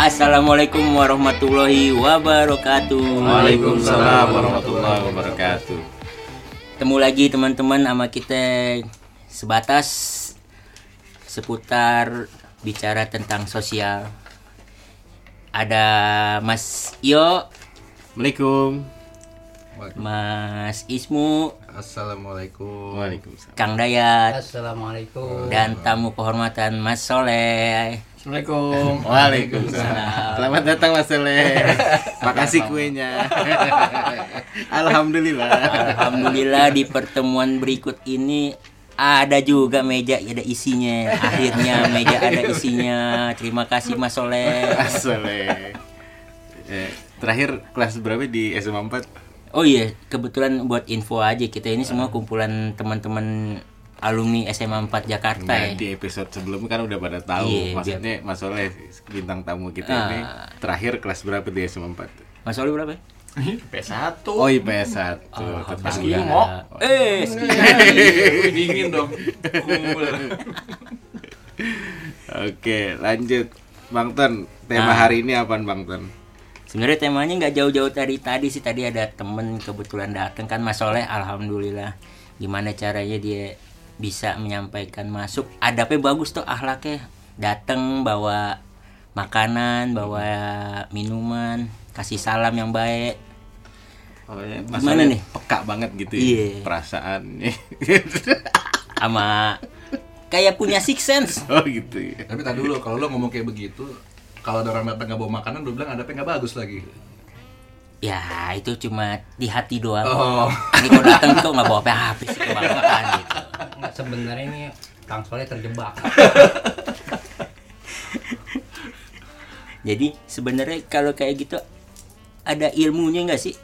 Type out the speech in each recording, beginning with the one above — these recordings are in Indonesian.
Assalamualaikum warahmatullahi wabarakatuh. Waalaikumsalam warahmatullahi wabarakatuh. Ketemu lagi teman-teman sama kita sebatas seputar bicara tentang sosial. Ada Mas Yo, Assalamualaikum. Mas Ismu, Assalamualaikum. Waalaikumsalam. Kang Dayat, Assalamualaikum. dan tamu kehormatan Mas Soleh. Assalamualaikum. Waalaikumsalam. Selamat datang Mas Soleh. Makasih kuenya. Alhamdulillah. Alhamdulillah di pertemuan berikut ini ada juga meja ada isinya. Akhirnya meja ada isinya. Terima kasih Mas Soleh. Mas Soleh. Eh, terakhir kelas berapa di SMA 4? Oh iya, kebetulan buat info aja kita ini semua kumpulan teman-teman alumni SMA 4 Jakarta ya. Nah, di episode sebelumnya kan udah pada tahu. Iya, Maksudnya Mas Soleh bintang tamu kita Ah. ini terakhir kelas berapa di SMA 4? Mas Soleh berapa? ya? P1. Oh, IPS 1. tetangga. Eskimo. Eh, Dingin dong. Oke, lanjut. Bang Ton, tema Nah. hari ini apaan Bang Ton? Sebenarnya temanya nggak jauh-jauh dari tadi sih. Tadi ada temen kebetulan datang kan Mas Soleh. Alhamdulillah. Gimana caranya dia bisa menyampaikan masuk. Adabnya bagus tuh ahlaknya. Datang bawa makanan, bawa minuman, kasih salam yang baik. Oh, ya, Gimana Soleh nih? Peka banget gitu ya Iya. perasaannya. Sama kayak punya six sense. oh gitu ya. Tapi tadi dulu kalau lo ngomong kayak begitu, kalau ada orang datang nggak bawa makanan, lo bilang ada apa nggak bagus lagi. Ya itu cuma di hati doang. Oh. Ini kalau datang tuh nggak bawa apa-apa sih kebangetan gitu. Nggak, sebenarnya ini Kang Soleh terjebak. Jadi sebenarnya kalau kayak gitu ada ilmunya nggak sih,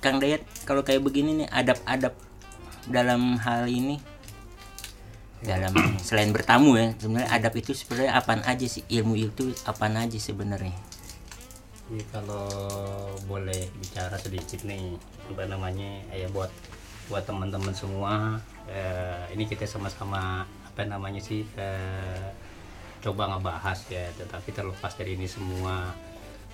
Kang Dayat? Kalau kayak begini nih adab-adab dalam hal ini, dalam selain bertamu ya, sebenarnya adab itu sebenarnya apaan aja sih? Ilmu itu apaan aja sebenarnya? Jadi kalau boleh bicara sedikit nih, apa namanya, ya buat buat teman-teman semua, eh, ini kita sama-sama apa namanya sih, eh, coba ngebahas ya. Tetapi terlepas dari ini semua,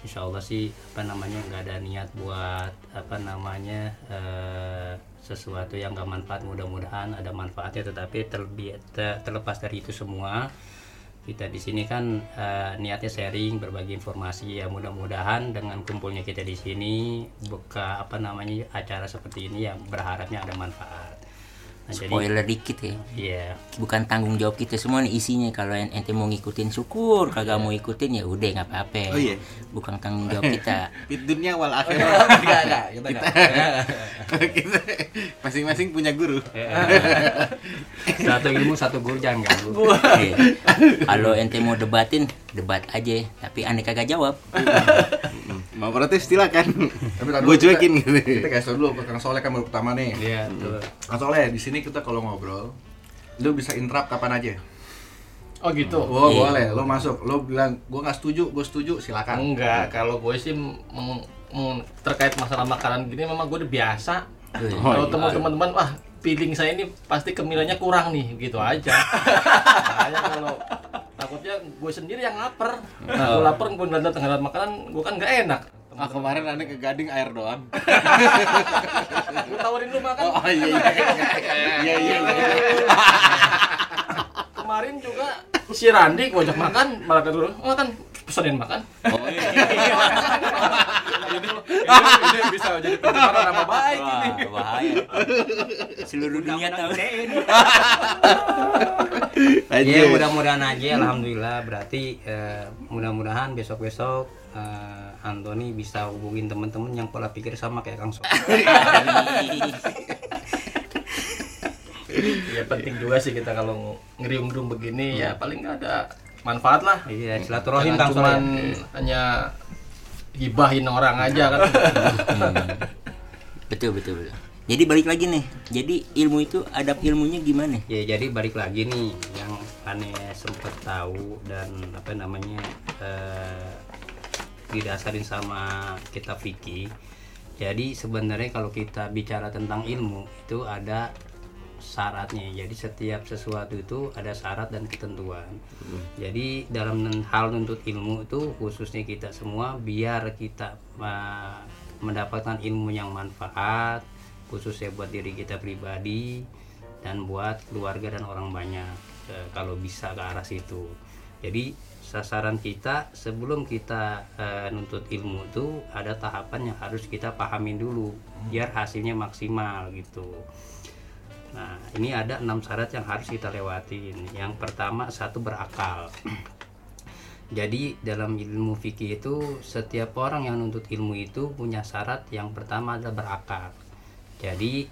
Insya Allah sih apa namanya nggak ada niat buat apa namanya eh, sesuatu yang gak manfaat. Mudah-mudahan ada manfaatnya, tetapi terlebih te- terlepas dari itu semua kita di sini kan eh, niatnya sharing berbagi informasi ya mudah-mudahan dengan kumpulnya kita di sini buka apa namanya acara seperti ini yang berharapnya ada manfaat nah, jadi Spoiler dikit ya, ya bukan tanggung jawab kita semua nih isinya. Kalau en- ente mau ngikutin syukur, kagak mau ikutin ya udah nggak apa-apa. Oh iya? Bukan tanggung jawab kita. Fit dunia wal akhir. Kita nggak. Kita masing-masing punya guru. satu ilmu satu guru jangan ganggu Iya. Kalau ente mau debatin, debat aja. Tapi aneh kagak jawab. Mau protes silakan. Tapi tadi Gue kita- cuekin gitu. Kita tau dulu ke Kang Soleh kan baru pertama nih. iya tuh Kang Soleh, di sini kita kalau ngobrol, lo bisa interrupt kapan aja. Oh gitu. Oh Iya. boleh, lo masuk, lo bilang gue nggak setuju, gue setuju, silakan. Enggak, kalau gue sih meng- meng- terkait masalah makanan gini memang gue udah biasa. Iya. kalau teman-teman wah feeling saya ini pasti kemilannya kurang nih, gitu aja. Makanya kalau takutnya gue sendiri yang lapar. Nah, gue lapar gue nggak nggak makanan, gue kan nggak enak. Ah kemarin aneh ke Gading air doang. Gue tawarin lu makan. Oh iya iya. Iya iya. iya. Kemarin juga si Randi gue ajak makan, malah dulu makan pesanin makan. Oh iya. ini, ini, ini bisa jadi pencemaran nama baik ini. Wah, bahaya. Seluruh dunia tahu. ya mudah-mudahan aja alhamdulillah. Berarti eh, mudah-mudahan besok-besok eh, Anthony bisa hubungin teman-teman yang pola pikir sama kayak Kang Soleh ya penting juga sih kita kalau ngeriung-ngeriung begini ya paling nggak ada manfaat lah. Iya silaturahim Kang cuman Soleh hanya gibahin orang aja kan. Betul betul betul. Jadi balik lagi nih. Jadi ilmu itu adab ilmunya gimana? Ya jadi balik lagi nih yang aneh sempet tahu dan apa namanya eh, didasarin sama kitab fikih. Jadi sebenarnya kalau kita bicara tentang ilmu itu ada syaratnya. Jadi setiap sesuatu itu ada syarat dan ketentuan. Jadi dalam hal nuntut ilmu itu khususnya kita semua biar kita uh, mendapatkan ilmu yang manfaat khususnya buat diri kita pribadi dan buat keluarga dan orang banyak eh, kalau bisa ke arah situ. Jadi sasaran kita sebelum kita eh, nuntut ilmu itu ada tahapan yang harus kita pahamin dulu biar hasilnya maksimal gitu. Nah, ini ada enam syarat yang harus kita lewatin. Yang pertama satu berakal. Jadi dalam ilmu fikih itu setiap orang yang nuntut ilmu itu punya syarat yang pertama adalah berakal. Jadi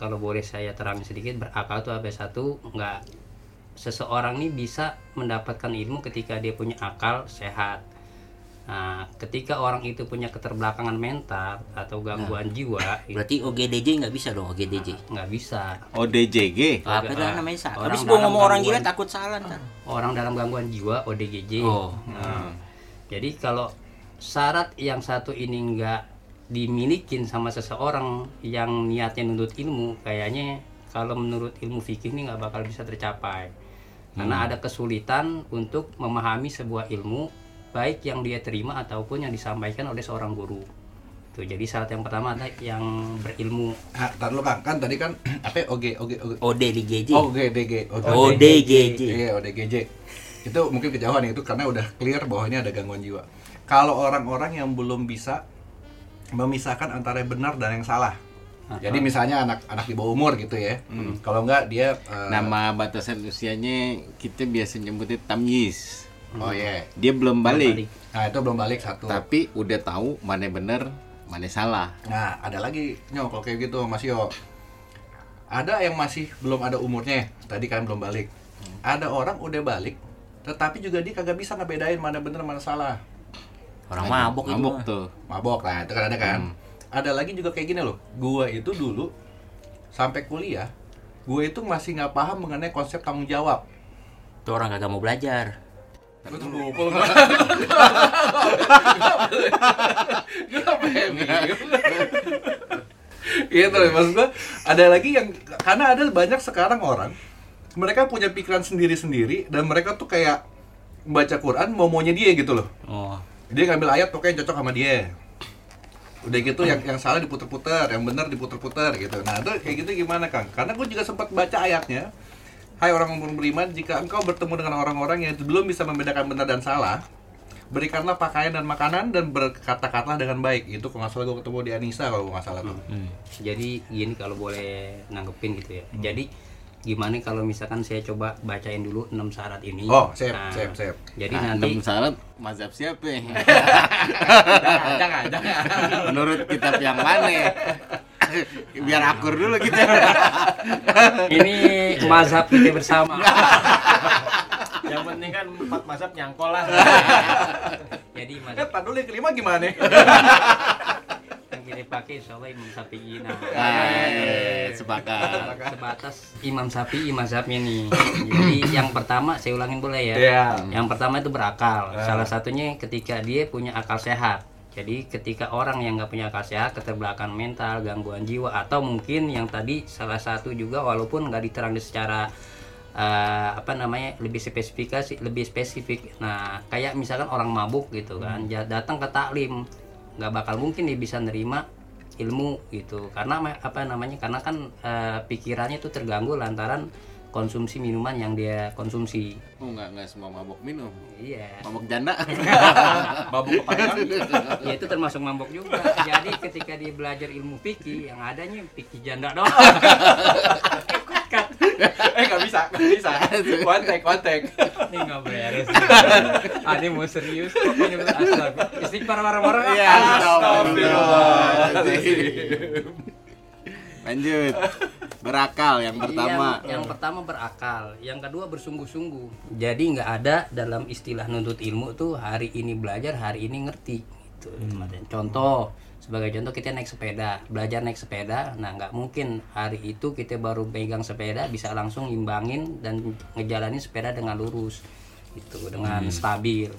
kalau boleh saya terangin sedikit berakal itu apa satu nggak seseorang ini bisa mendapatkan ilmu ketika dia punya akal sehat. Nah, ketika orang itu punya keterbelakangan mental atau gangguan jiwa itu Berarti OGDJ nggak bisa dong OGDJ. nggak bisa. ODJG. Apa itu namanya? Sa? orang Habis gua ngomong orang gila takut salah ntar. Orang dalam gangguan jiwa ODGJ. Oh. Nah, Jadi kalau syarat yang satu ini nggak dimilikin sama seseorang yang niatnya nuntut ilmu, kayaknya kalau menurut ilmu fikih ini nggak bakal bisa tercapai. Karena ada kesulitan untuk memahami sebuah ilmu baik yang dia terima ataupun yang disampaikan oleh seorang guru. Tuh, jadi syarat yang pertama adalah yang berilmu. Nah, tar dulu Kang, kan tadi kan apa ya, OG OG OG ODGJ. Oh, OGDG. ODGJ. Iya, ODGJ. Itu mungkin kejauhan itu karena udah clear bahwa ini ada gangguan jiwa. Kalau orang-orang yang belum bisa memisahkan antara yang benar dan yang salah. Jadi misalnya anak anak di bawah umur gitu ya. Kalau enggak dia eh, Nama batasan usianya kita biasa nyebutnya tamyiz. Oh iya. Dia belum balik, Nah, itu belum balik satu. tapi udah tahu mana bener, mana salah. Nah, ada lagi nyok kalau kayak gitu Mas Yo. Ada yang masih belum ada umurnya, tadi kan belum balik. Ada orang udah balik, tetapi juga dia kagak bisa ngebedain mana bener mana salah. Orang mabok itu. Mabuk mah. tuh. Mabok lah, itu kan ada kan. Ada lagi juga kayak gini loh. Gua itu dulu sampai kuliah, gue itu masih nggak paham mengenai konsep tanggung jawab. Tuh orang kagak mau belajar. Gue tuh ngumpul Kenapa ya, Iya tuh, maksud gue ada lagi yang karena ada banyak sekarang orang mereka punya pikiran sendiri-sendiri dan mereka tuh kayak baca Quran mau maunya dia gitu loh. Oh. Dia ngambil ayat pokoknya yang cocok sama dia. Udah gitu yang yang salah diputer-puter, yang benar diputer-puter gitu. Nah, itu kayak gitu gimana, Kang? Karena gue juga sempat baca ayatnya. Hai orang yang beriman, jika engkau bertemu dengan orang-orang yang belum bisa membedakan benar dan salah, berikanlah pakaian dan makanan dan berkata-kata dengan baik. Itu kalau nggak salah gue ketemu di Anissa kalau gue nggak salah tuh. Jadi gini kalau boleh nanggepin gitu ya. Hmm. Jadi gimana kalau misalkan saya coba bacain dulu enam syarat ini. Oh, siap, Nah, siap, siap. Jadi Nah, nanti enam syarat mazhab siapa? ya? jangan, jangan, jangan. Menurut kitab yang mana? Biar akur dulu kita. ini mazhab kita bersama. Yang penting kan empat mazhab nyangkol lah. Jadi Eh, mazhab dulu yang kelima gimana? yang kita pakai insya Allah Imam Syafi'i. Nah, Eh, sepakat. sebatas Imam Syafi'i mazhabnya nih. Jadi yang pertama saya ulangin boleh ya. Iya. Yang pertama itu berakal. Salah satunya ketika dia punya akal sehat. Jadi ketika orang yang nggak punya akal sehat, keterbelakangan mental, gangguan jiwa, atau mungkin yang tadi salah satu juga walaupun nggak diterang secara eh, apa namanya lebih spesifikasi, lebih spesifik. Nah kayak misalkan orang mabuk gitu kan, ja- datang ke taklim, nggak bakal mungkin dia bisa nerima ilmu gitu karena apa namanya karena kan eh, pikirannya itu terganggu lantaran konsumsi minuman yang dia konsumsi Oh, enggak enggak semua mabok minum. iya Mabok janda. Mabuk kepayang. ya itu termasuk mabok juga jadi ketika dia belajar ilmu fikih yang adanya fikih janda doang eh nggak bisa, nggak bisa. One take, one take. ini nggak beres ah, ini mau serius ini betul astaga istighfar marah-marah Iya, Astagfirullahaladzim. Lanjut. Berakal yang pertama. Yang, yang pertama berakal, yang kedua bersungguh-sungguh. Jadi nggak ada dalam istilah nuntut ilmu tuh hari ini belajar, hari ini ngerti. Gitu. Contoh, sebagai contoh kita naik sepeda, belajar naik sepeda. Nah nggak mungkin hari itu kita baru pegang sepeda bisa langsung imbangin dan ngejalanin sepeda dengan lurus, gitu, dengan stabil.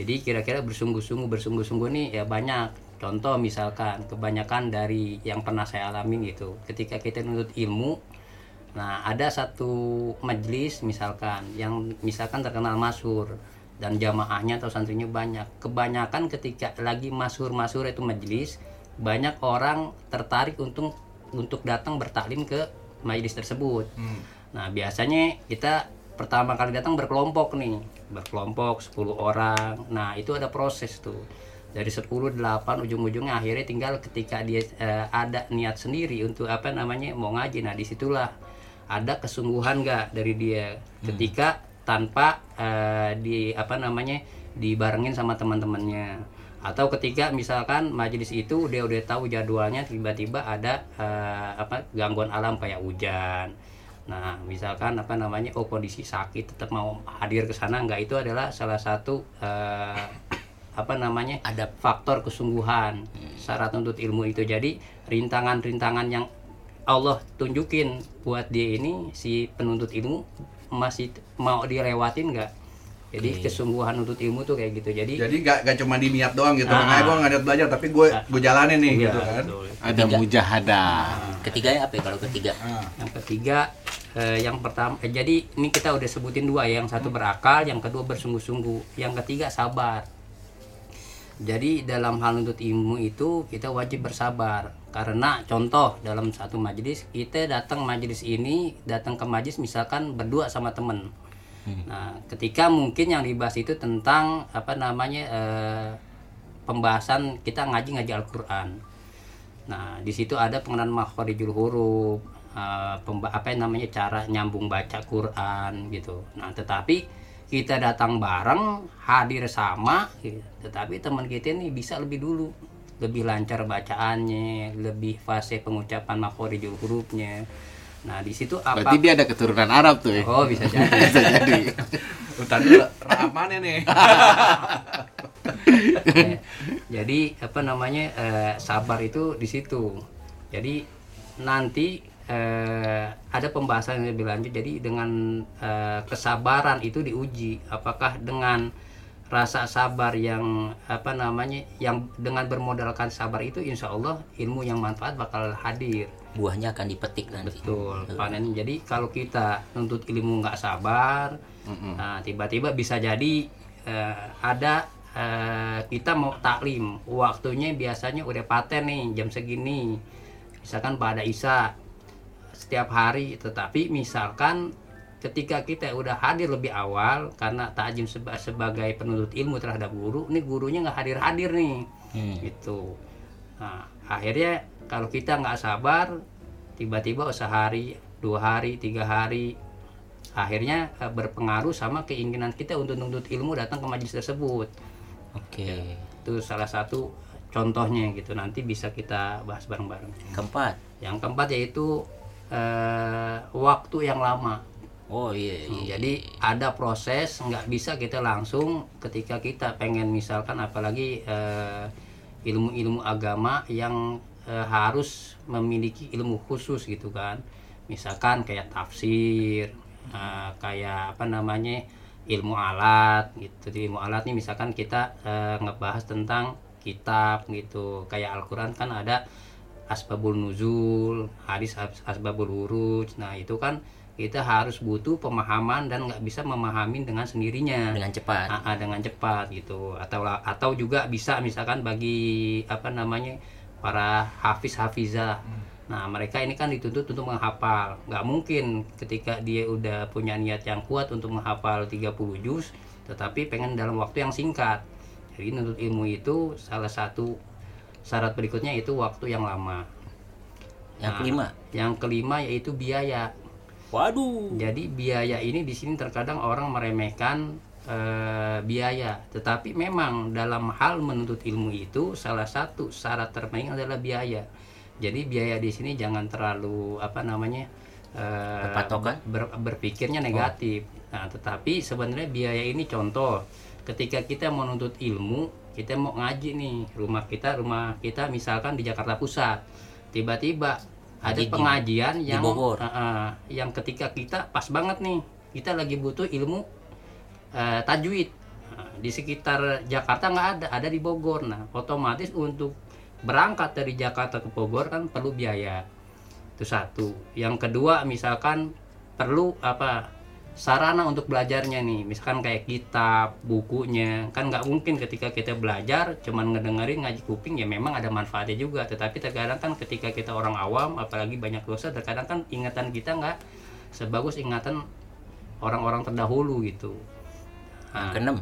Jadi kira-kira bersungguh-sungguh, bersungguh-sungguh nih ya banyak. Contoh misalkan kebanyakan dari yang pernah saya alamin gitu, ketika kita nuntut ilmu, Nah, ada satu majelis misalkan yang misalkan terkenal masyhur dan jamaahnya atau santrinya banyak. Kebanyakan ketika lagi masyhur-masyhur itu majelis, banyak orang tertarik untuk untuk datang bertaklim ke majelis tersebut. Nah, biasanya kita pertama kali datang berkelompok nih, berkelompok 10 orang. Nah, itu ada proses tuh. Dari 10 8 ujung-ujungnya akhirnya tinggal ketika dia eh, ada niat sendiri untuk apa namanya mau ngaji. Nah, di situlah ada kesungguhan nggak dari dia ketika tanpa eh, di apa namanya dibarengin sama teman-temannya. Atau ketika misalkan majelis itu dia udah tahu jadwalnya tiba-tiba ada eh, apa gangguan alam kayak hujan. Nah misalkan apa namanya oh kondisi sakit tetap mau hadir ke sana nggak itu adalah salah satu eh, apa namanya Ada faktor kesungguhan syarat untuk ilmu itu. Jadi rintangan-rintangan yang Allah tunjukin buat dia ini si penuntut ilmu masih mau dilewatin nggak jadi Oke. kesungguhan untuk ilmu tuh kayak gitu jadi Jadi gak, gak cuma di niat doang gitu. Ah. Makanya gue gak niat belajar, tapi gue gue jalanin nih Iya, gitu kan. betul. Ada mujahadah. ketiganya apa ya kalau ketiga Ah. yang ketiga eh, yang pertama eh, jadi ini kita udah sebutin dua ya yang satu berakal yang kedua bersungguh-sungguh yang ketiga sabar jadi dalam hal untuk ilmu itu kita wajib bersabar karena contoh dalam satu majelis kita datang majelis ini datang ke majelis misalkan berdua sama temen nah ketika mungkin yang dibahas itu tentang apa namanya eh, pembahasan kita ngaji ngaji Al-Quran Nah, di situ ada pengenalan makhorijul huruf, eh, pemba- apa yang namanya cara nyambung baca Quran gitu. Nah, tetapi kita datang bareng, hadir sama, gitu. tetapi teman kita ini bisa lebih dulu, lebih lancar bacaannya, lebih fase pengucapan makhorijul hurufnya. Nah, di situ apa? Berarti dia ada keturunan Arab tuh ya. Oh, bisa jadi. Bisa jadi. Hutan dulu, rahmannya nih. Ya. jadi apa namanya eh, sabar itu di situ jadi nanti eh, ada pembahasan yang lebih lanjut jadi dengan eh, kesabaran itu diuji apakah dengan rasa sabar yang apa namanya yang dengan bermodalkan sabar itu insya Allah ilmu yang manfaat bakal hadir. Buahnya akan dipetik nanti. Betul panen. Jadi kalau kita nuntut ilmu nggak sabar nah tiba-tiba bisa jadi eh, ada eh, kita mau taklim. Waktunya biasanya udah paten nih jam segini. Misalkan pada isya setiap hari. Tetapi misalkan ketika kita udah hadir lebih awal karena takjim seba- sebagai penuntut ilmu terhadap guru ini gurunya nggak hadir-hadir nih. Hmm. gitu. Nah akhirnya kalau kita nggak sabar tiba-tiba sehari dua hari tiga hari akhirnya eh, berpengaruh sama keinginan kita untuk nuntut ilmu datang ke majelis tersebut. Oke. Itu salah satu contohnya gitu. Nanti bisa kita bahas bareng-bareng. Keempat. Yang keempat yaitu eh, waktu yang lama oh iya, Hmm, iya. Jadi ada proses, nggak bisa kita langsung ketika kita pengen misalkan apalagi eh, ilmu-ilmu agama yang eh, harus memiliki ilmu khusus gitu kan. Misalkan kayak tafsir, eh, kayak apa namanya ilmu alat gitu. Di ilmu alat nih misalkan kita eh, ngebahas tentang kitab gitu. Kayak Al-Qur'an kan ada asbabul nuzul, hadis as- asbabul huruj. Nah, itu kan kita harus butuh pemahaman dan nggak bisa memahami dengan sendirinya. Dengan cepat. Ah, ah, dengan cepat gitu. Atau atau juga bisa misalkan bagi apa namanya para hafiz hafizah. Nah mereka ini kan dituntut untuk menghafal. Nggak mungkin ketika dia udah punya niat yang kuat untuk menghafal 30 juz tetapi pengen dalam waktu yang singkat. Jadi nuntut ilmu itu salah satu syarat berikutnya itu waktu yang lama. Yang Nah, kelima yang kelima yaitu biaya waduh jadi biaya ini di sini terkadang orang meremehkan eh, biaya, tetapi memang dalam hal menuntut ilmu itu salah satu syarat terpenting adalah biaya. Jadi biaya di sini jangan terlalu apa namanya eh, Berpatokan? ber- berpikirnya negatif. Nah, tetapi sebenarnya biaya ini contoh ketika kita menuntut ilmu, kita mau ngaji nih, rumah kita rumah kita misalkan di Jakarta Pusat. Tiba-tiba ada Ngaji di- pengajian di yang Bogor. Ah, ah, yang ketika kita pas banget nih kita lagi butuh ilmu eh, tajwid. Nah, di sekitar Jakarta nggak ada ada di Bogor. Nah otomatis untuk berangkat dari Jakarta ke Bogor kan perlu biaya. Itu satu. Yang kedua misalkan perlu apa sarana untuk belajarnya nih. Misalkan kayak kitab bukunya. Kan nggak mungkin ketika kita belajar cuman ngedengerin ngaji kuping ya memang ada manfaatnya juga. Tetapi terkadang kan ketika kita orang awam apalagi banyak dosa terkadang kan ingatan kita nggak sebagus ingatan orang-orang terdahulu gitu. Nah, Keenam.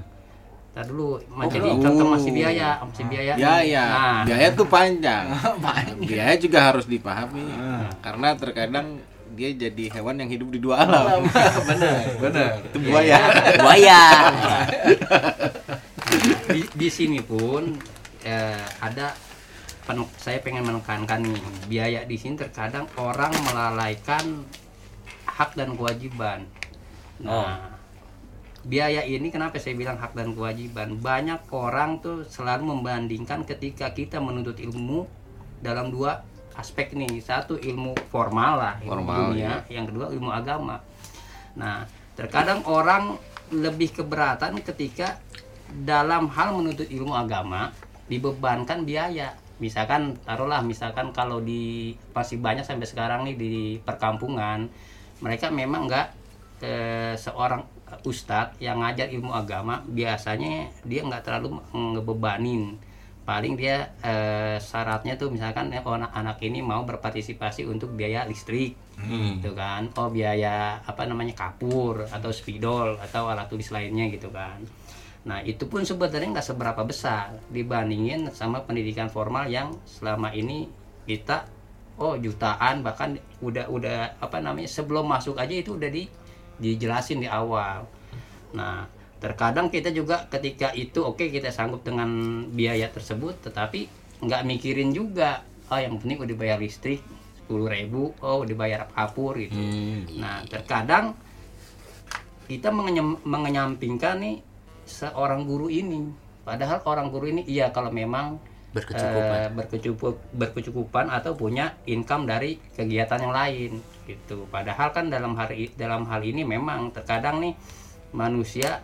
Ntar dulu, jadi contoh masih biaya, masih biaya. Ya nih. ya, Nah, biaya tuh panjang. biaya juga harus dipahami. Karena terkadang dia jadi hewan yang hidup di dua alam. bener bener Itu buaya. Buaya. di, di sini pun eh, ada pen- saya pengen menekankan nih biaya di sini terkadang orang melalaikan hak dan kewajiban. Nah, biaya ini kenapa saya bilang hak dan kewajiban? Banyak orang tuh selalu membandingkan ketika kita menuntut ilmu dalam dua aspek nih. Satu ilmu formal lah, ilmu Formal, dunia, yang kedua ilmu agama. Nah, terkadang orang lebih keberatan ketika dalam hal menuntut ilmu agama dibebankan biaya. Misalkan taruhlah misalkan kalau di masih banyak sampai sekarang nih di perkampungan mereka memang nggak eh, seorang ustadz yang ngajar ilmu agama biasanya dia nggak terlalu ngebebanin paling dia eh, syaratnya tuh misalkan eh, oh, anak-anak ini mau berpartisipasi untuk biaya listrik gitu kan. Oh biaya apa namanya kapur atau spidol atau alat tulis lainnya gitu kan. Nah itu pun sebenarnya nggak seberapa besar dibandingin sama pendidikan formal yang selama ini kita oh jutaan bahkan udah udah apa namanya sebelum masuk aja itu udah di dijelasin di awal. Nah terkadang kita juga ketika itu oke kita sanggup dengan biaya tersebut tetapi nggak mikirin juga oh yang penting udah bayar listrik 10.000 ribu oh udah bayar kapur gitu. Nah terkadang kita mengenyam- mengenyampingkan nih seorang guru ini. Padahal orang guru ini iya kalau memang Berkecukupan. eh, berkecukup berkecukupan atau punya income dari kegiatan yang lain gitu. Padahal kan dalam hari dalam hal ini memang terkadang nih manusia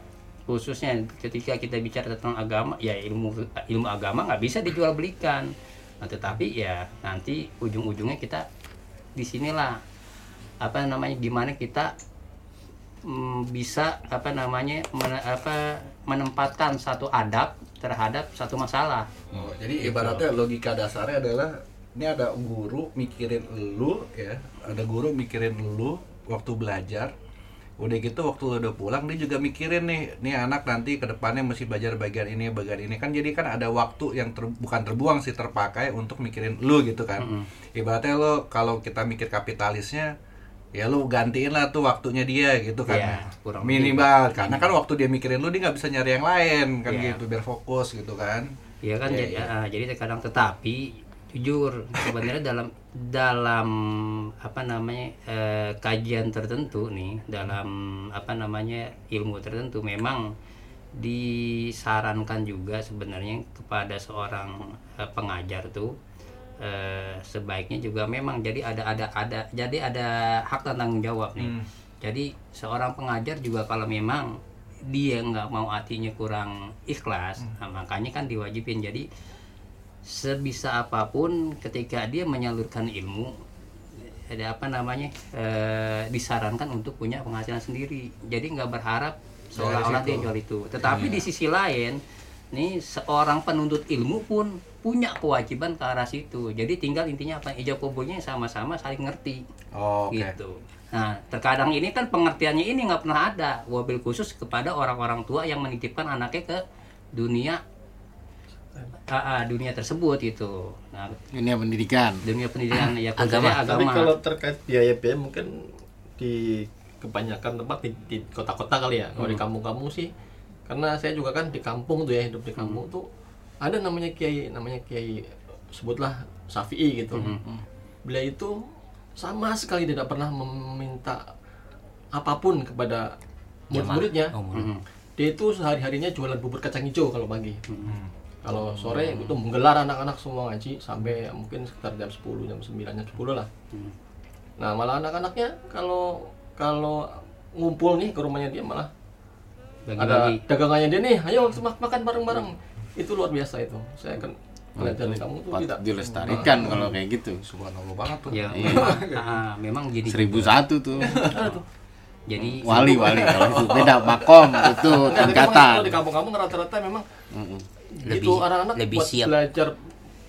khususnya ketika kita bicara tentang agama ya ilmu ilmu agama nggak bisa dijual belikan nah, tetapi ya nanti ujung-ujungnya kita di sinilah apa namanya gimana kita mm, bisa apa namanya men- apa menempatkan satu adab terhadap satu masalah. Oh, jadi ibaratnya logika dasarnya adalah ini ada guru mikirin lu ya, ada guru mikirin lu waktu belajar. Udah gitu waktu lu udah pulang dia juga mikirin nih, nih anak nanti ke depannya mesti belajar bagian ini, bagian ini kan jadi kan ada waktu yang ter- bukan terbuang sih terpakai untuk mikirin lu gitu kan. Ibaratnya lo kalau kita mikir kapitalisnya ya lu gantiin lah tuh waktunya dia gitu kan Iya, kurang lebih. minimal karena kan waktu dia mikirin lu dia nggak bisa nyari yang lain kan Iya. gitu biar fokus gitu kan Iya kan Iya, jadi iya. ah, jadi terkadang tetapi jujur sebenarnya dalam dalam apa namanya eh, kajian tertentu nih dalam apa namanya ilmu tertentu memang disarankan juga sebenarnya kepada seorang eh, pengajar tuh eh, sebaiknya juga memang jadi ada ada ada jadi ada hak tanggung jawab nih. Hmm. jadi seorang pengajar juga kalau memang dia nggak mau hatinya kurang ikhlas nah, makanya kan diwajibin. Jadi sebisa apa pun ketika dia menyalurkan ilmu ada apa namanya eh, disarankan untuk punya penghasilan sendiri. Jadi nggak berharap seolah-olah dia jual itu. Tetapi di sisi lain nih seorang penuntut ilmu pun punya kewajiban ke arah situ. Jadi tinggal intinya apa ijab kabulnya sama-sama saling ngerti. Oh, Oke. gitu. Nah, terkadang ini kan pengertiannya ini nggak pernah ada, wabil khusus kepada orang-orang tua yang menitipkan anaknya ke dunia ah, ah, dunia tersebut gitu. Nah, Ini pendidikan. dunia pendidikan ya Agama. khususnya Tapi agama. kalau terkait biaya-biaya mungkin di kebanyakan tempat di, di kota-kota kali ya. Kalau di kampung-kampung sih karena saya juga kan di kampung tuh ya hidup di kampung tuh ada namanya kiai namanya kiai sebutlah Syafi'i gitu. Beliau itu sama sekali tidak pernah meminta apa pun kepada murid-muridnya. Oh, murid. Dia itu sehari-harinya jualan bubur kacang hijau kalau pagi. Kalau sore itu menggelar anak-anak semua ngaji sampai mungkin sekitar jam 10, jam 9, jam 10 lah. Nah, malah anak-anaknya kalau kalau ngumpul nih ke rumahnya dia malah ada Bagi-bagi. dagangannya dia nih, ayo mak- makan bareng-bareng. Itu luar biasa itu. Saya kan pelajaran di kampung tuh tidak dilestarikan kalau kayak gitu subhanallah banget tuh ya Iya. memang, ah, memang gini seribu juga. satu tuh jadi wali wali kalau itu beda makom itu Nah, jadi tingkatan kalau di kampung-kampung rata-rata memang. Lebih- itu anak-anak lebih buat siap. belajar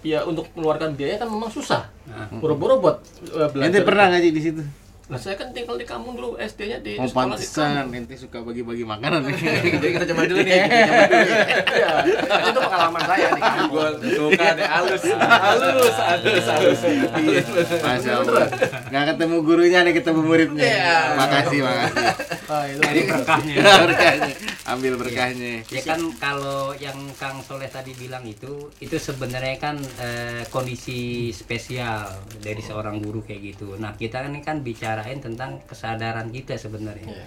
ya untuk mengeluarkan biaya kan memang susah Nah. boro-boro buat uh, belajar ente pernah ngaji di situ nah saya kan tinggal di kampung dulu SD-nya di, oh di sekolah di pantesan ente suka bagi-bagi makanan jadi kita coba dulu nih kita coba dulu Iya, itu pengalaman saya di kampung suka deh halus. Halus halus halus. Masya Allah. Nggak ketemu gurunya nih ketemu muridnya. Iya. makasih makasih nah, itu Jadi berkahnya. Berkahnya. Ambil berkahnya. Ya kan kalau yang Kang Soleh tadi bilang itu itu sebenarnya kan eh, kondisi spesial dari seorang guru kayak gitu. Nah kita ini kan bicarain tentang kesadaran kita sebenarnya. Iya.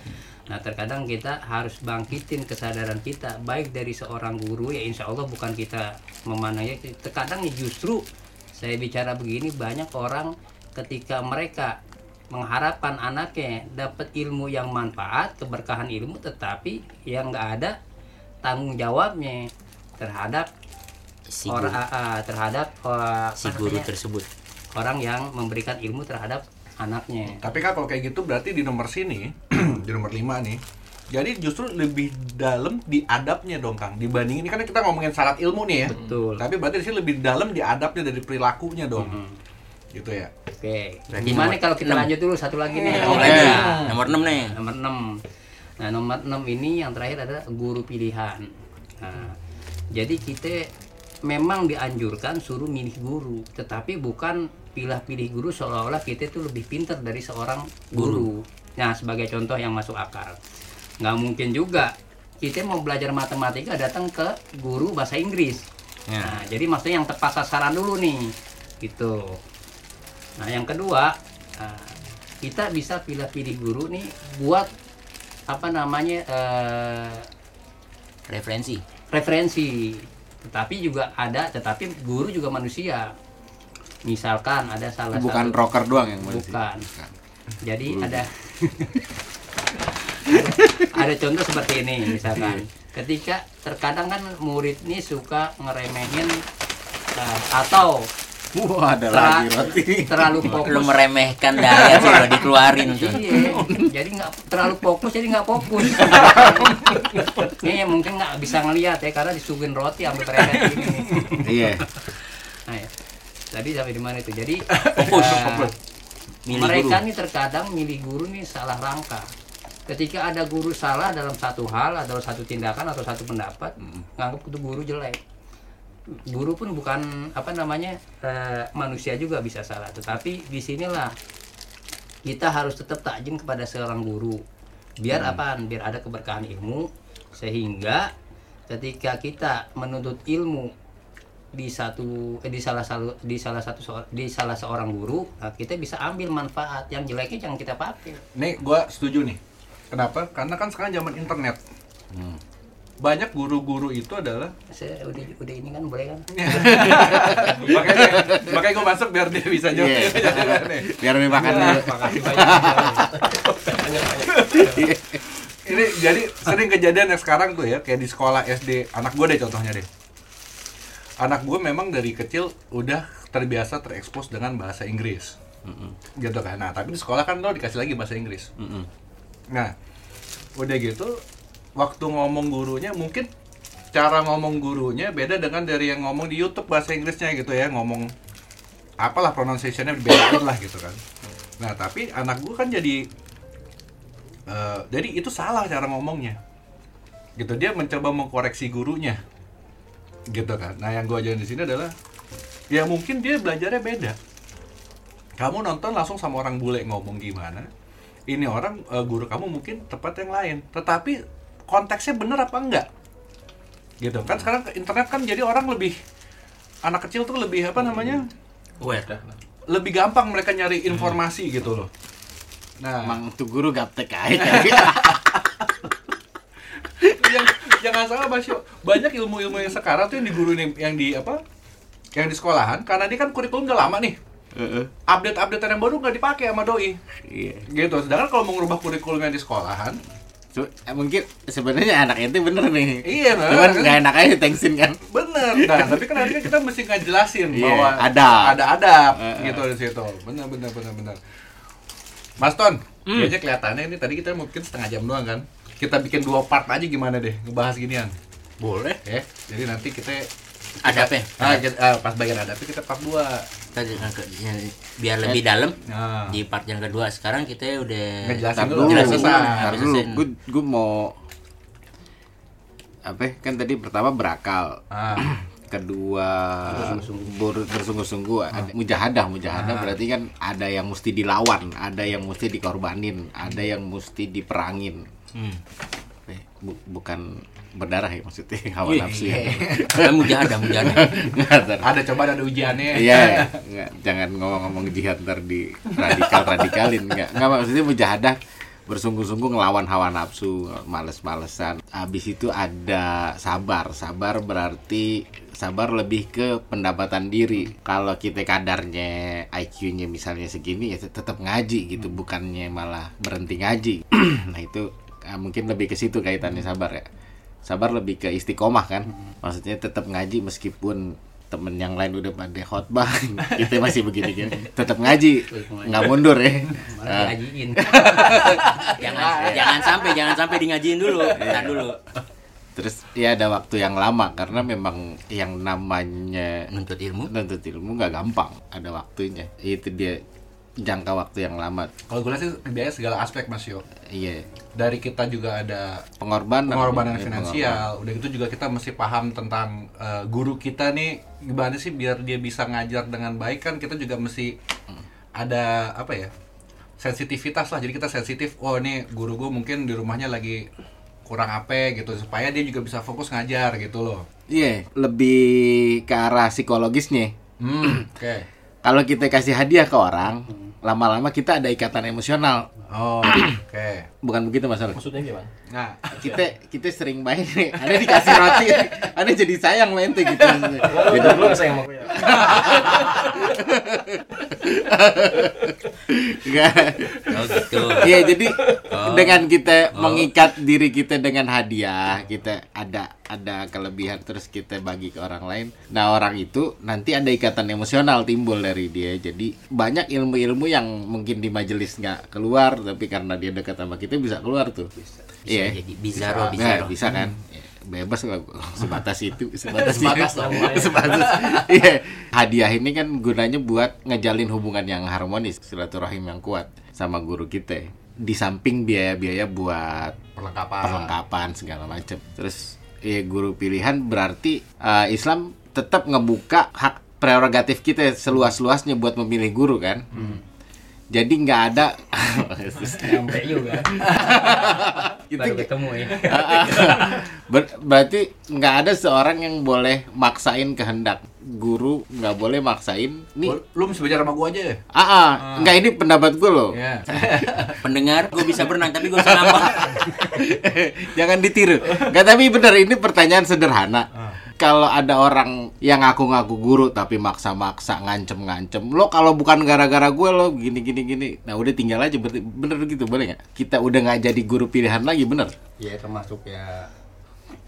nah terkadang kita harus bangkitin kesadaran kita baik dari seorang guru ya insya Allah bukan kita memandangnya terkadang justru saya bicara begini banyak orang ketika mereka mengharapkan anaknya dapat ilmu yang manfaat keberkahan ilmu tetapi yang nggak ada tanggung jawabnya terhadap si orang guru, ah, terhadap ah, si guru tersebut. orang yang memberikan ilmu terhadap anaknya. Tapi kan kalau kayak gitu berarti di nomor sini di nomor 5 nih jadi justru lebih dalam di adabnya dong Kang dibanding ini. Kan kita ngomongin syarat ilmu nih ya. Betul. Tapi berarti di sini lebih dalam di adabnya dari perilakunya dong. Mhm. gitu ya. Oke. Berarti gimana nomor kalau kita enam. lanjut dulu? Satu lagi nih. Oh, Oke. lagi. nomor 6 nih. Nomor 6 nah nomor 6 ini yang terakhir adalah guru pilihan. Nah jadi kita memang dianjurkan suruh milih guru tetapi bukan pilih-pilih guru seolah-olah kita itu lebih pintar dari seorang guru. nah sebagai contoh yang masuk akal. Nggak mungkin juga kita mau belajar matematika datang ke guru bahasa Inggris. Ya. nah jadi maksudnya yang tepat sasaran dulu nih gitu. Nah yang kedua nah, kita bisa pilih-pilih guru nih buat apa namanya eh, referensi. referensi. Tetapi juga ada tetapi guru juga manusia misalkan ada salah bukan satu rocker doang yang manusia bukan. Jadi ada ada contoh seperti ini misalkan. Ketika terkadang kan murid ini suka ngeremehin eh, atau wah ada Ter- lagi roti. terlalu fokus. Lu meremehkan daya sih lo dikeluarin tuh. Iya, jadi nggak terlalu fokus, jadi nggak fokus. Ini mungkin nggak bisa ngelihat ya karena disuguhin roti sampai tereret ini. iya. Tadi sampai di mana itu? Jadi Fokus, eh, fokus. Mereka guru. nih terkadang milih guru nih salah rangka. Ketika ada guru salah dalam satu hal atau satu tindakan atau satu pendapat, nganggap itu guru jelek. Guru pun bukan apa namanya eh, manusia juga bisa salah, tetapi di sinilah kita harus tetap takjim kepada seorang guru. Biar apaan? Biar ada keberkahan ilmu sehingga ketika kita menuntut ilmu di satu eh, di salah satu di salah satu di salah seorang guru nah, kita bisa ambil manfaat yang jeleknya jangan kita pakai. Nih gue setuju nih. Kenapa? Karena kan sekarang zaman internet. Banyak guru-guru itu adalah saya udah udah ini kan boleh kan? Makanya makanya gue masuk biar dia bisa jawab. Iya. biar lebih makan dulu. Makasih banyak. Ini jadi sering kejadian yang sekarang tuh ya kayak di sekolah SD anak gue deh contohnya deh anak gue memang dari kecil udah terbiasa terekspos dengan bahasa Inggris. Gitu kan. Nah tapi di sekolah kan lo dikasih lagi bahasa Inggris. Mm-mm. nah udah gitu waktu ngomong gurunya mungkin cara ngomong gurunya beda dengan dari yang ngomong di YouTube bahasa Inggrisnya gitu ya. Ngomong apalah pronunciationnya bedain lah gitu kan. Nah tapi anak gue kan jadi eh, jadi itu salah cara ngomongnya. Gitu dia mencoba mengkoreksi gurunya gitu kan. Nah yang gue ajarin di sini adalah ya mungkin dia belajarnya beda. Kamu nonton langsung sama orang bule ngomong gimana ini orang eh, guru kamu mungkin tepat yang lain. Tetapi konteksnya bener apa enggak? Gitu. Kan sekarang ke internet kan jadi orang lebih anak kecil tuh lebih apa namanya? Aware lebih gampang mereka nyari informasi gitu loh. Nah. Emang tuh guru gaptek aja jangan salah Mas Yo. banyak ilmu-ilmu yang sekarang tuh yang di guru nih- yang di apa yang di sekolahan karena dia kan kurikulum udah lama nih Heeh. update-update yang baru nggak dipakai sama doi iya gitu sedangkan kalau mau ngubah kurikulum yang di sekolahan So, eh, mungkin sebenarnya anak itu bener nih. Iya, nah. Cuman nggak enak aja thanksin kan. Bener, nah tapi kan nanti kan kita mesti ngejelasin Iya, bahwa ada adab Eh, eh. gitu di situ. Bener bener bener bener. Mas Ton, kayaknya kelihatannya ini tadi kita mungkin setengah jam doang kan. Kita bikin dua part aja gimana deh ngebahas ginian. Boleh. Ya, jadi nanti kita Adabnya. Ah, kita, ah, pas bagian adabnya kita part 2. Tadi yang ke- yang- biar lebih dalam Nah. di part yang kedua sekarang kita udah Ngejelasin dulu, jelasin dulu. Gue gue mau apa? ya, Kan tadi pertama berakal, Ah. kedua ber- bersungguh-sungguh, ada mujahadah, mujahadah berarti kan ada yang mesti dilawan, ada yang mesti dikorbanin, ada yang mesti diperangin. Hmm. Eh, bu- bukan berdarah ya maksudnya hawa Wih, nafsu ya. Kan mujahadah, mujahadah. Ada coba ada ujiannya. Iya, jangan ngomong-ngomong jihad ntar di radikal radikalin nggak nggak maksudnya mujahadah bersungguh-sungguh ngelawan hawa nafsu males-malesan habis itu ada sabar sabar berarti sabar lebih ke pendapatan diri kalau kita kadarnya IQ-nya misalnya segini ya tetap ngaji gitu bukannya malah berhenti ngaji nah itu eh, mungkin lebih ke situ kaitannya sabar ya. Sabar lebih ke istiqomah kan. Maksudnya tetap ngaji meskipun temen yang lain udah pada khotbah kita masih begini gini tetap ngaji nggak mundur ya. Malah Nah, diajiin. Jangan jangan sampai jangan sampai di ngajiin dulu. Entar dulu. terus ya ada waktu yang lama karena memang yang namanya Nuntut ilmu. nuntut ilmu nggak gampang ada waktunya. Itu dia jangka waktu yang lama Kalau gue lihat sih biaya segala aspek Mas Yo. iya Dari kita juga ada pengorbanan pengorbanan Iya, finansial. Udah gitu juga kita mesti paham tentang eh, guru kita nih gimana sih biar dia bisa ngajar dengan baik kan kita juga mesti ada apa ya sensitivitas lah. Jadi kita sensitif. Oh ini guru gue mungkin di rumahnya lagi kurang apa gitu supaya dia juga bisa fokus ngajar gitu loh. iya lebih ke arah psikologisnya Hmm, oke. Kalau kita kasih hadiah ke orang lama-lama kita ada ikatan emosional Oh, oke. Bukan begitu masalah maksudnya gimana Nah, kita kita sering main nih ada dikasih roti ada jadi sayang main tuh gitu Oh, Gitu. belum saya mau ya. Enggak. Oh gitu. Iya jadi Oh. dengan kita mengikat diri kita dengan hadiah kita ada ada kelebihan terus kita bagi ke orang lain. Nah orang itu nanti ada ikatan emosional timbul dari dia. Jadi banyak ilmu-ilmu yang mungkin di majelis nggak keluar tapi karena dia dekat sama kita bisa keluar tuh. Bisa Iya. jadi bizarro Nah, bizarro. bisa kan? Ya, Bebas lah sebatas itu, sebatas Sebatas itu. lah sebatas. Iya. Hadiah ini kan gunanya buat ngejalin hubungan yang harmonis, silaturahim yang kuat sama guru kita. Di samping biaya-biaya buat perlengkapan. perlengkapan segala macam. Terus ya guru pilihan berarti eh, Islam tetap ngebuka hak prerogatif kita seluas-luasnya buat memilih guru kan. Jadi nggak ada. Sampai juga. Baru ketemu ya. Ber- berarti nggak ada seorang yang boleh maksain kehendak. Guru nggak boleh maksain nih. Lu- mesti belajar sama gua aja ya? ah, ah, nggak ini pendapat gue loh. Iya. Pendengar, gue bisa berenang tapi gue bisa jangan ditiru. Nggak tapi bener ini pertanyaan sederhana. Ah. Kalau ada orang yang ngaku-ngaku guru tapi maksa-maksa ngancem-ngancem lo kalau bukan gara-gara gue lo gini gini gini. Nah udah tinggal aja berarti bener gitu boleh nggak? Kita udah nggak jadi guru pilihan lagi bener? Ya termasuk ya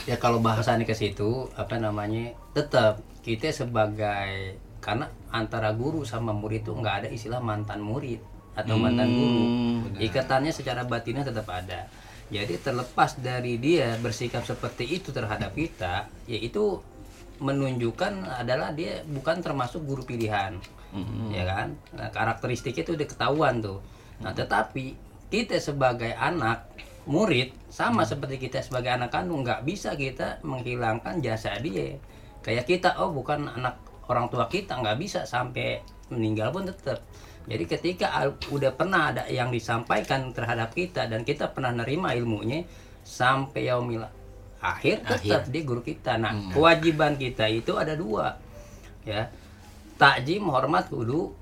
ya kalau bahasannya ke situ apa namanya tetap kita sebagai karena antara guru sama murid itu nggak ada istilah mantan murid atau mantan guru. Ikatannya secara batinnya tetap ada jadi terlepas dari dia bersikap seperti itu terhadap kita yaitu menunjukkan adalah dia bukan termasuk guru pilihan. Ya kan? Nah, karakteristiknya itu udah ketahuan tuh. Nah tetapi kita sebagai anak murid sama seperti kita sebagai anak kandung nggak bisa kita menghilangkan jasa dia. Kayak kita oh bukan anak orang tua kita nggak bisa sampai meninggal pun tetap jadi ketika udah pernah ada yang disampaikan terhadap kita dan kita pernah nerima ilmunya sampai yaumil akhir tetap dia guru kita. Nah kewajiban kita itu ada dua ya. Takjim hormat kudu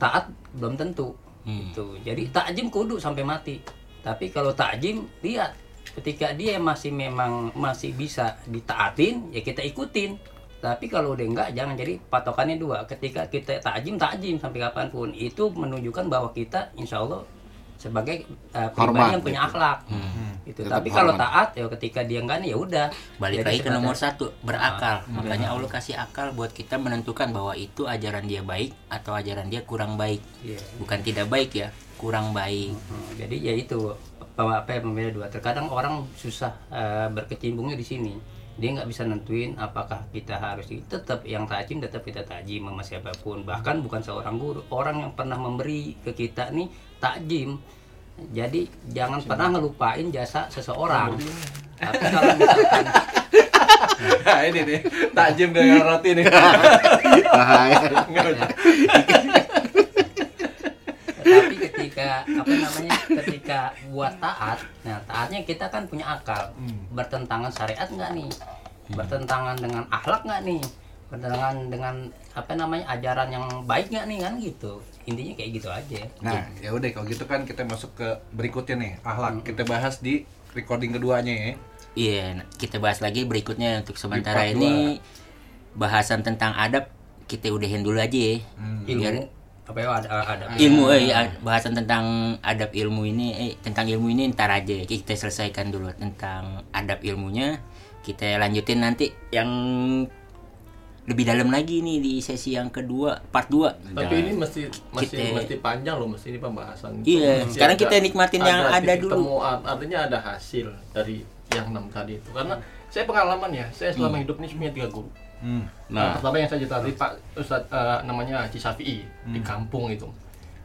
taat belum tentu itu jadi takjim kudu sampai mati. Tapi kalau takjim lihat ketika dia masih memang masih bisa ditaatin ya kita ikutin tapi kalau udah enggak jangan. Jadi patokannya dua. Ketika kita takjim takjim sampai kapan pun. Itu menunjukkan bahwa kita insya Allah sebagai uh, pribadi Hormat, yang punya gitu. akhlak. Gitu. Tetap Tapi kalau taat ya ketika dia enggak nih ya udah. balik lagi ke nomor satu berakal. Ah, makanya Allah kasih akal buat kita menentukan bahwa itu ajaran dia baik atau ajaran dia kurang baik. Iya. bukan tidak baik ya kurang baik. Hmm, jadi ya itu apa apa yang membeda dua. Terkadang orang susah eh, berkecimpungnya di sini dia nggak bisa nentuin apakah kita harus tetap yang tajim tetap kita tajim sama siapa pun. Bahkan bukan seorang guru orang yang pernah memberi ke kita nih takjim. Jadi jangan pernah ngelupain jasa seseorang. Tapi kalau misalkan Nah, ini nih, tajam dengan roti nih. Bahaya. tapi ketika apa namanya ketika buat taat nah taatnya kita kan punya akal. Bertentangan syariat nggak nih? Bertentangan dengan akhlak nggak nih? Bertentangan dengan apa namanya ajaran yang baik nggak nih? Kan gitu. Intinya kayak gitu aja. Nah, ya udah kalau gitu kan kita masuk ke berikutnya nih, akhlak. Kita bahas di recording keduanya ya. iya nah, kita bahas lagi berikutnya untuk sementara ini. bahasan tentang adab kita udahin dulu aja ya. Ilmu biar apa ya ada ada ilmu eh ad- bahasan tentang adab ilmu ini eh tentang ilmu ini ntar aja kita selesaikan dulu tentang adab ilmunya kita lanjutin nanti yang lebih dalam lagi nih di sesi yang kedua part 2 Tapi ini mesti masih Kita- mesti panjang loh mesti ini pembahasan. Iya, Mesti sekarang kita nikmatin yang ada dulu. temu, art- artinya ada hasil dari yang enam tadi itu. Karena saya pengalaman ya, saya selama hidup ini punya tiga guru. Hmm. Nah, Nah, pertama yang saya cerita tadi Pak Ustad eh, namanya Haji Syafi'i di kampung itu.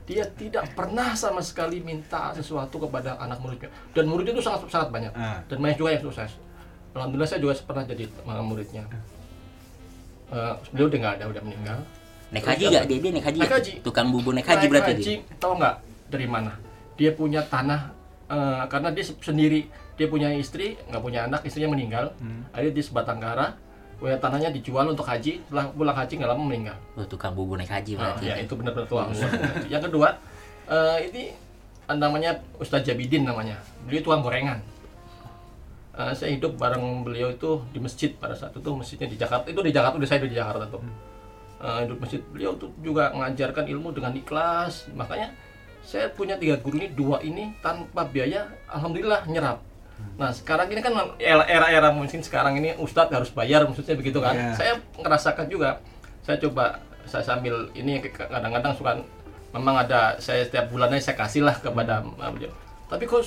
Dia tidak pernah sama sekali minta sesuatu kepada anak muridnya. Dan muridnya itu sangat sangat banyak. Ah. Dan banyak juga yang sukses. Alhamdulillah saya juga pernah jadi eh, muridnya. Eh, beliau udah nggak ada, udah meninggal. naik haji gak dia dia naik haji Naik nggak? haji. tukang bubur naik haji Naik berarti haji, dia tahu nggak dari mana? Dia punya tanah eh, karena dia se- sendiri, dia punya istri, nggak punya anak, istrinya meninggal. Akhirnya di sebatang kara, punya tanahnya dijual untuk haji. Setelah pulang haji nggak lama meninggal. oh, tukang bubur naik haji berarti ya itu benar-benar tua. Yang kedua, eh, ini namanya Ustadz Jabidin namanya. Beliau tukang gorengan. Eh, saya hidup bareng beliau itu di masjid pada saat itu masjidnya di Jakarta. Itu di Jakarta udah saya di Jakarta tuh. Eh, hidup masjid beliau tuh juga mengajarkan ilmu dengan ikhlas. Makanya saya punya tiga guru ini dua ini tanpa biaya, alhamdulillah nyerap. Nah sekarang ini kan era- era-era mungkin sekarang ini Ustadz harus bayar maksudnya begitu kan. Iya. Saya ngerasakan juga. Saya coba saya sambil ini kadang-kadang suka memang ada saya setiap bulannya saya kasih lah kepada uh, beliau. Tapi kok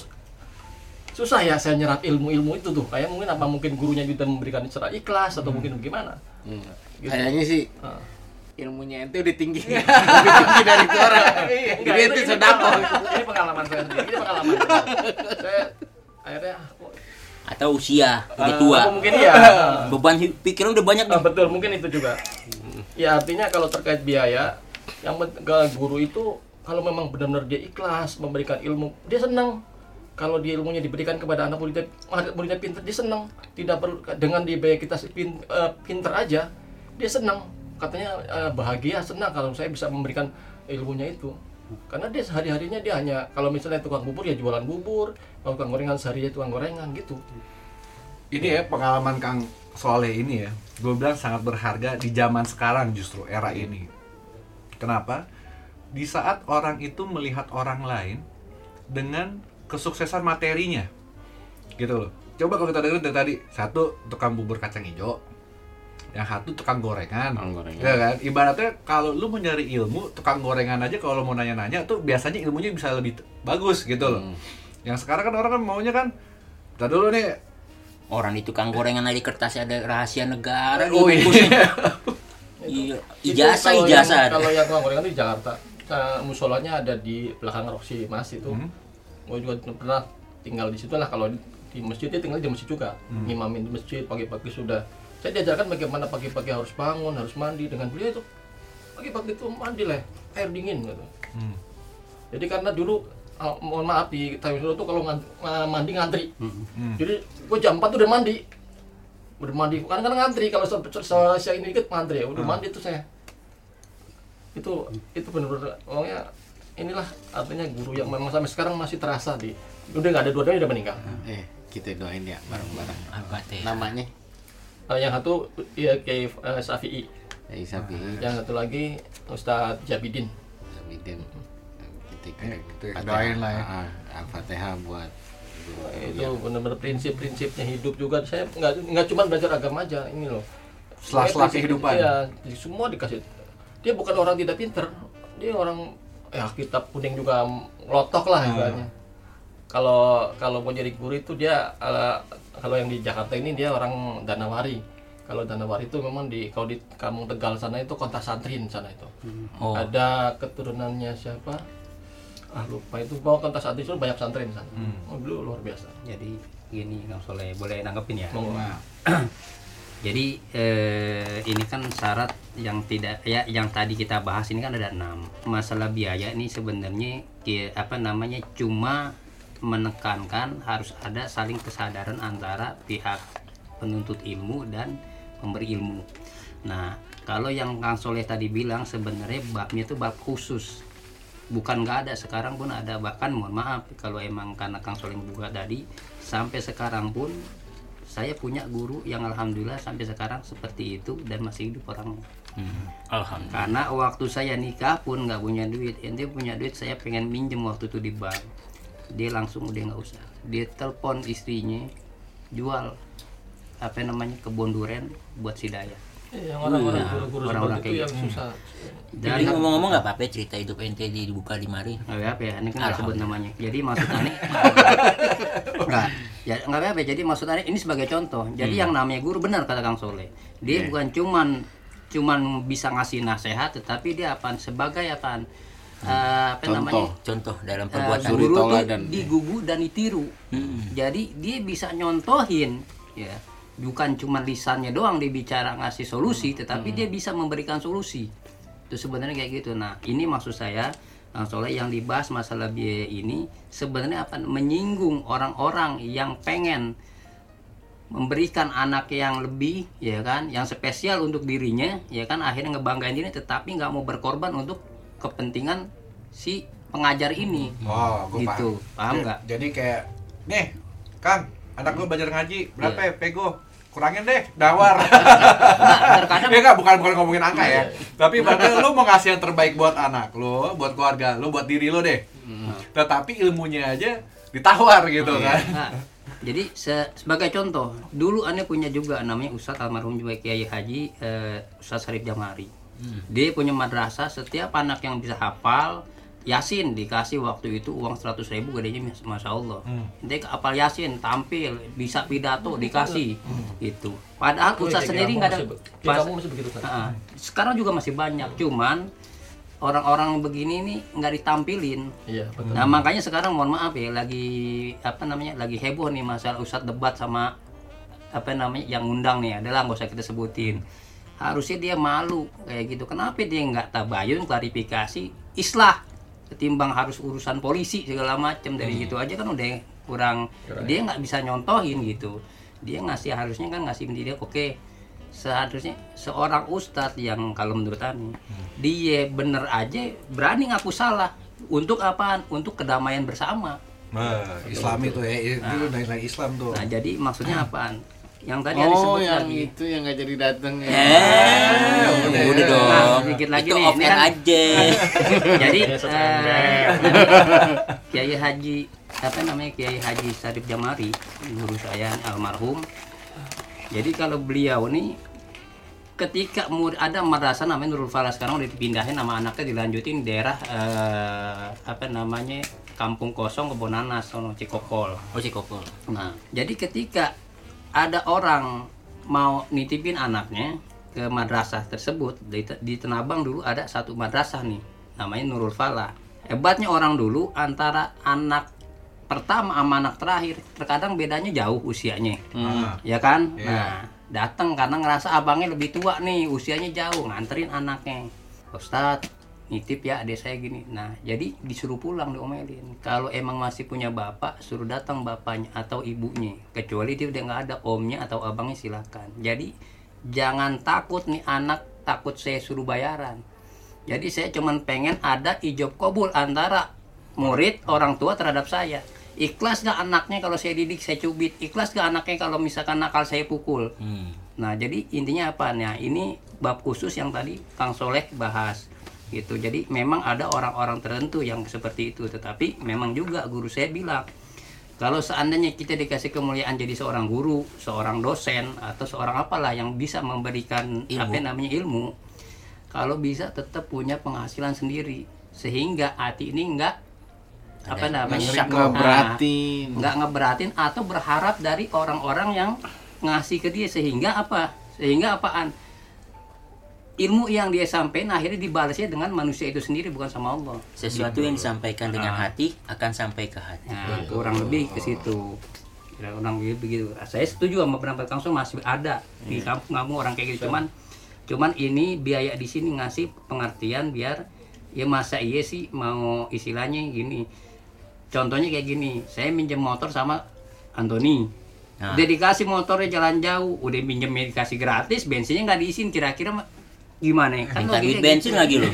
susah ya saya nyerap ilmu-ilmu itu tuh. Kayak mungkin apa mungkin gurunya juga memberikan secara ikhlas atau mungkin bagaimana. hmm. Gitu. kayaknya sih Ah. ilmunya ente udah tinggi. Lebih tinggi dari itu orang. Jadi itu- ente ini sedap. Ini pengalaman saya sendiri. Ini pengalaman. saya akhirnya ah, kok atau usia udah Ah, tua mungkin iya. beban pikiran udah banyak nih betul, mungkin itu juga. Ya artinya kalau terkait biaya, yang guru itu kalau memang benar-benar dia ikhlas memberikan ilmu, dia senang. Kalau dia ilmunya diberikan kepada anak muridnya, anak muridnya pinter, dia senang. Tidak perlu dengan dibayar kita pin, eh, pinter aja, dia senang. Katanya eh, bahagia, senang kalau saya bisa memberikan ilmunya itu. Karena dia sehari-harinya dia hanya kalau misalnya tukang bubur ya jualan bubur, kalau tukang gorengan sehari ya tukang gorengan gitu. Ini ya pengalaman Kang Soleh ini ya, gue bilang sangat berharga di zaman sekarang justru era ini. Kenapa? Di saat orang itu melihat orang lain dengan kesuksesan materinya, gitu loh. Coba kalau kita dengerin dari tadi, satu tukang bubur kacang hijau, yang satu tukang gorengan, Tukang gorengan. ya kan? Ibaratnya kalau lu mau nyari ilmu, tukang gorengan aja kalau mau nanya-nanya tuh biasanya ilmunya bisa lebih bagus gitu loh. Hmm. Yang sekarang kan orang kan maunya kan, kita dulu nih orang di tukang gorengan aja kertasnya ada rahasia negara Oh, iya. dibungkusnya. iya Itu ijazah kalau ijazah yang- kalau yang tukang gorengan itu di Jakarta musolanya ada di belakang Roxy Mas itu Hmm. gue juga pernah tinggal di situ lah kalau di, di masjid tinggal di masjid juga Hmm. ngimamin di masjid pagi-pagi sudah saya diajarkan bagaimana pagi-pagi harus bangun harus mandi dengan beliau itu. Pagi-pagi itu mandi lah air dingin gitu. Hmm. jadi karena dulu eh, mohon maaf di Tawi Solo tuh kalau ngan- eh, mandi ngantri. Hmm. jadi gue jam 4 tuh udah mandi. Udah mandi kan kan ngantri. Kalau se- se- se- saya ini dikit ngantri ya udah mandi tuh saya. Itu itu benar-benar pokoknya inilah artinya guru yang memang sampai sekarang masih terasa di udah nggak ada dua-duanya udah meninggal. Eh, kita doain ya bareng-bareng. Namanya Eh, yang satu ya eh, Syafi'i ya Isabi. yang satu lagi Ustadz Jabidin Sabidin. Kita Eh, kita Fatihah. doain lah ya. Ah, Al-Fatihah buat itu benar-benar prinsip-prinsipnya hidup juga saya nggak nggak cuma belajar agama aja ini loh Sela-sela Prinsip- kehidupan. iya jadi semua dikasih dia bukan orang tidak pinter dia orang ya kitab kuning juga lotok lah ibaratnya kalau kalau mau jadi guru itu dia eh, kalau yang di Jakarta ini dia orang Danawari. Kalau Danawari itu memang di kalau di Kampung Tegal sana itu kota santrin sana itu. Oh. ada keturunannya siapa? Ah lupa itu. Bawa kontas santri itu banyak santri di sana oh, dulu luar biasa. Jadi gini Kang Soleh boleh nanggepin ya. Monggo. Jadi eh, ini kan syarat yang tidak ya yang tadi kita bahas ini kan ada enam. Masalah biaya ini sebenarnya apa namanya cuma menekankan harus ada saling kesadaran antara pihak penuntut ilmu dan pemberi ilmu. Nah kalau yang Kang Soleh tadi bilang sebenarnya babnya itu bab khusus bukan nggak ada sekarang pun ada bahkan mohon maaf kalau emang karena Kang Soleh buka tadi sampai sekarang pun saya punya guru yang alhamdulillah sampai sekarang seperti itu dan masih hidup orangnya Hmm. Alhamdulillah. karena waktu saya nikah pun nggak punya duit ente punya duit saya pengen minjem waktu itu di bank dia langsung udah nggak usah. Dia telepon istrinya jual apa namanya kebun duren buat si Daya yang orang-orang Nah, guru-guru orang-orang kayak yang susah. Jadi dan ngomong-ngomong nggak apa-apa cerita hidup ente dibuka di mari. nggak apa ya ini kan nggak sebut namanya. Jadi maksud aneh nggak ya nggak apa jadi maksud aneh ini sebagai contoh. Jadi yang namanya guru benar kata Kang Soleh. Dia bukan cuman cuman bisa ngasih nasihat tetapi dia apa sebagai apa apa Contoh. namanya Contoh dalam Eh, perbuatan. Suri guru tuh toladan. digugu dan ditiru. Jadi dia bisa nyontohin ya. Bukan cuma lisannya doang dia bicara ngasih solusi, tetapi dia bisa memberikan solusi. Itu sebenarnya kayak gitu. Nah, ini maksud saya Kang Soleh yang dibahas masalah biaya ini sebenarnya apa menyinggung orang-orang yang pengen memberikan anak yang lebih ya kan yang spesial untuk dirinya ya kan akhirnya ngebanggain diri tetapi nggak mau berkorban untuk kepentingan si pengajar ini Oh, gue gitu paham nggak Jadi kayak, nih, Kang, anak gue belajar ngaji, berapa ya, pego? Kurangin deh, dawar. Nggak, terkadang ya enggak, bukan bukan ngomongin angka ya. Tapi berarti lu mau ngasih yang terbaik buat anak lu, buat keluarga lu, buat diri lu deh. Tetapi ilmunya aja ditawar gitu kan. Nah, jadi se- sebagai contoh, dulu aneh punya juga namanya Ustadz almarhum juga Kiai Haji eh, Ustadz Sarif Jamari. Dia punya madrasah setiap anak yang bisa hafal Yasin dikasih waktu itu uang 100 ribu gedenya mas- masya Allah. Dia hafal Yasin tampil bisa pidato dikasih itu. Padahal Oh, Ustadz kayak sendiri nggak ada. masih pas- kamu masih begitu kan Ah, sekarang juga masih banyak, cuman orang-orang begini nih nggak ditampilin. iya betul Nah makanya sekarang mohon maaf ya lagi apa namanya lagi heboh nih masalah ustadz debat sama apa namanya yang undang nih adalah nggak usah kita sebutin harusnya dia malu kayak gitu. Kenapa dia nggak tabayun klarifikasi? Islah ketimbang harus urusan polisi segala macam dari gitu aja kan udah kurang. Dia nggak bisa nyontohin gitu. Dia ngasih harusnya kan ngasih dia oke seharusnya seorang ustadz yang kalau menurut Ani dia bener aja berani ngaku salah. Untuk apaan? Untuk kedamaian bersama. Nah, Islam itu. ya, itu nilai Islam tuh. nah jadi maksudnya apaan yang tadi Oh, sebut yang lagi itu yang nggak jadi datang ya. Eh, udah, udah ya. dong. Nah, sedikit lagi itu nih, off kan- aja. jadi eh. Kiai Haji apa namanya Kiai Haji Sarif Jamari guru saya almarhum jadi kalau beliau nih ketika murid ada madrasah namanya Nurul Falah sekarang udah dipindahin nama anaknya dilanjutin daerah eh, apa namanya Kampung Kosong Kebonanas sono Cikokol Oh si Kokol. Nah, jadi ketika ada orang mau nitipin anaknya ke madrasah tersebut di, di Tenabang dulu ada satu madrasah nih namanya Nurul Falah. Hebatnya orang dulu antara anak pertama sama anak terakhir terkadang bedanya jauh usianya. Nah, Ya kan? Iya. Nah, datang karena ngerasa abangnya lebih tua nih, usianya jauh, nganterin anaknya. Ustadz, nitip ya adik saya gini. Nah, jadi disuruh pulang diomelin. Kalau emang masih punya bapak, suruh datang bapaknya atau ibunya. Kecuali dia udah nggak ada omnya atau abangnya silakan. Jadi jangan takut nih anak takut saya suruh bayaran. Jadi saya cuman pengen ada ijob kobul antara murid orang tua terhadap saya. Ikhlas gak anaknya kalau saya didik saya cubit? Ikhlas gak anaknya kalau misalkan nakal saya pukul? Hmm. Nah, jadi intinya apa? Nah, ini bab khusus yang tadi Kang Soleh bahas. Gitu. Jadi memang ada orang-orang tertentu yang seperti itu, tetapi memang juga guru saya bilang kalau seandainya kita dikasih kemuliaan jadi seorang guru seorang dosen atau seorang apalah yang bisa memberikan Ilmu. apa namanya ilmu kalau bisa tetap punya penghasilan sendiri sehingga hati ini enggak apa namanya. Ngeberatin. nggak ngeberatin atau berharap dari orang-orang yang ngasih ke dia sehingga apa sehingga apaan ilmu yang dia sampaikan akhirnya dibalasnya dengan manusia itu sendiri bukan sama Allah. Sesuatu yang disampaikan dengan Ah. hati akan sampai ke hati. Nah, kurang lebih ke situ. Ya, orang begitu saya setuju sama pendapat Kang Sol masih ada di kampung kamu orang kayak gitu. Cuman cuman ini biaya di sini ngasih pengertian biar ya masa iya sih mau istilahnya gini. Contohnya kayak gini saya minjem motor sama Antoni Nah. udah dikasih motornya jalan jauh udah minjemnya dikasih gratis bensinnya nggak diisiin kira-kira gimana ya? minta duit logikanya bensin gitu. lagi loh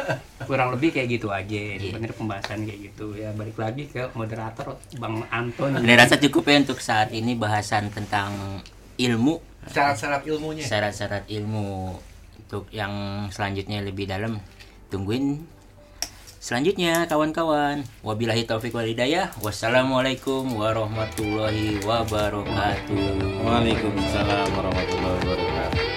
kurang lebih kayak gitu aja Iya. bener pembahasan kayak gitu ya balik lagi ke moderator Bang Anton Saya rasa cukup ya untuk saat ini bahasan tentang ilmu Syarat-syarat ilmunya. syarat-syarat ilmu untuk yang selanjutnya lebih dalam tungguin selanjutnya kawan-kawan wabillahi taufik wal hidayah wassalamualaikum warahmatullahi wabarakatuh Waalaikumsalam warahmatullahi wabarakatuh.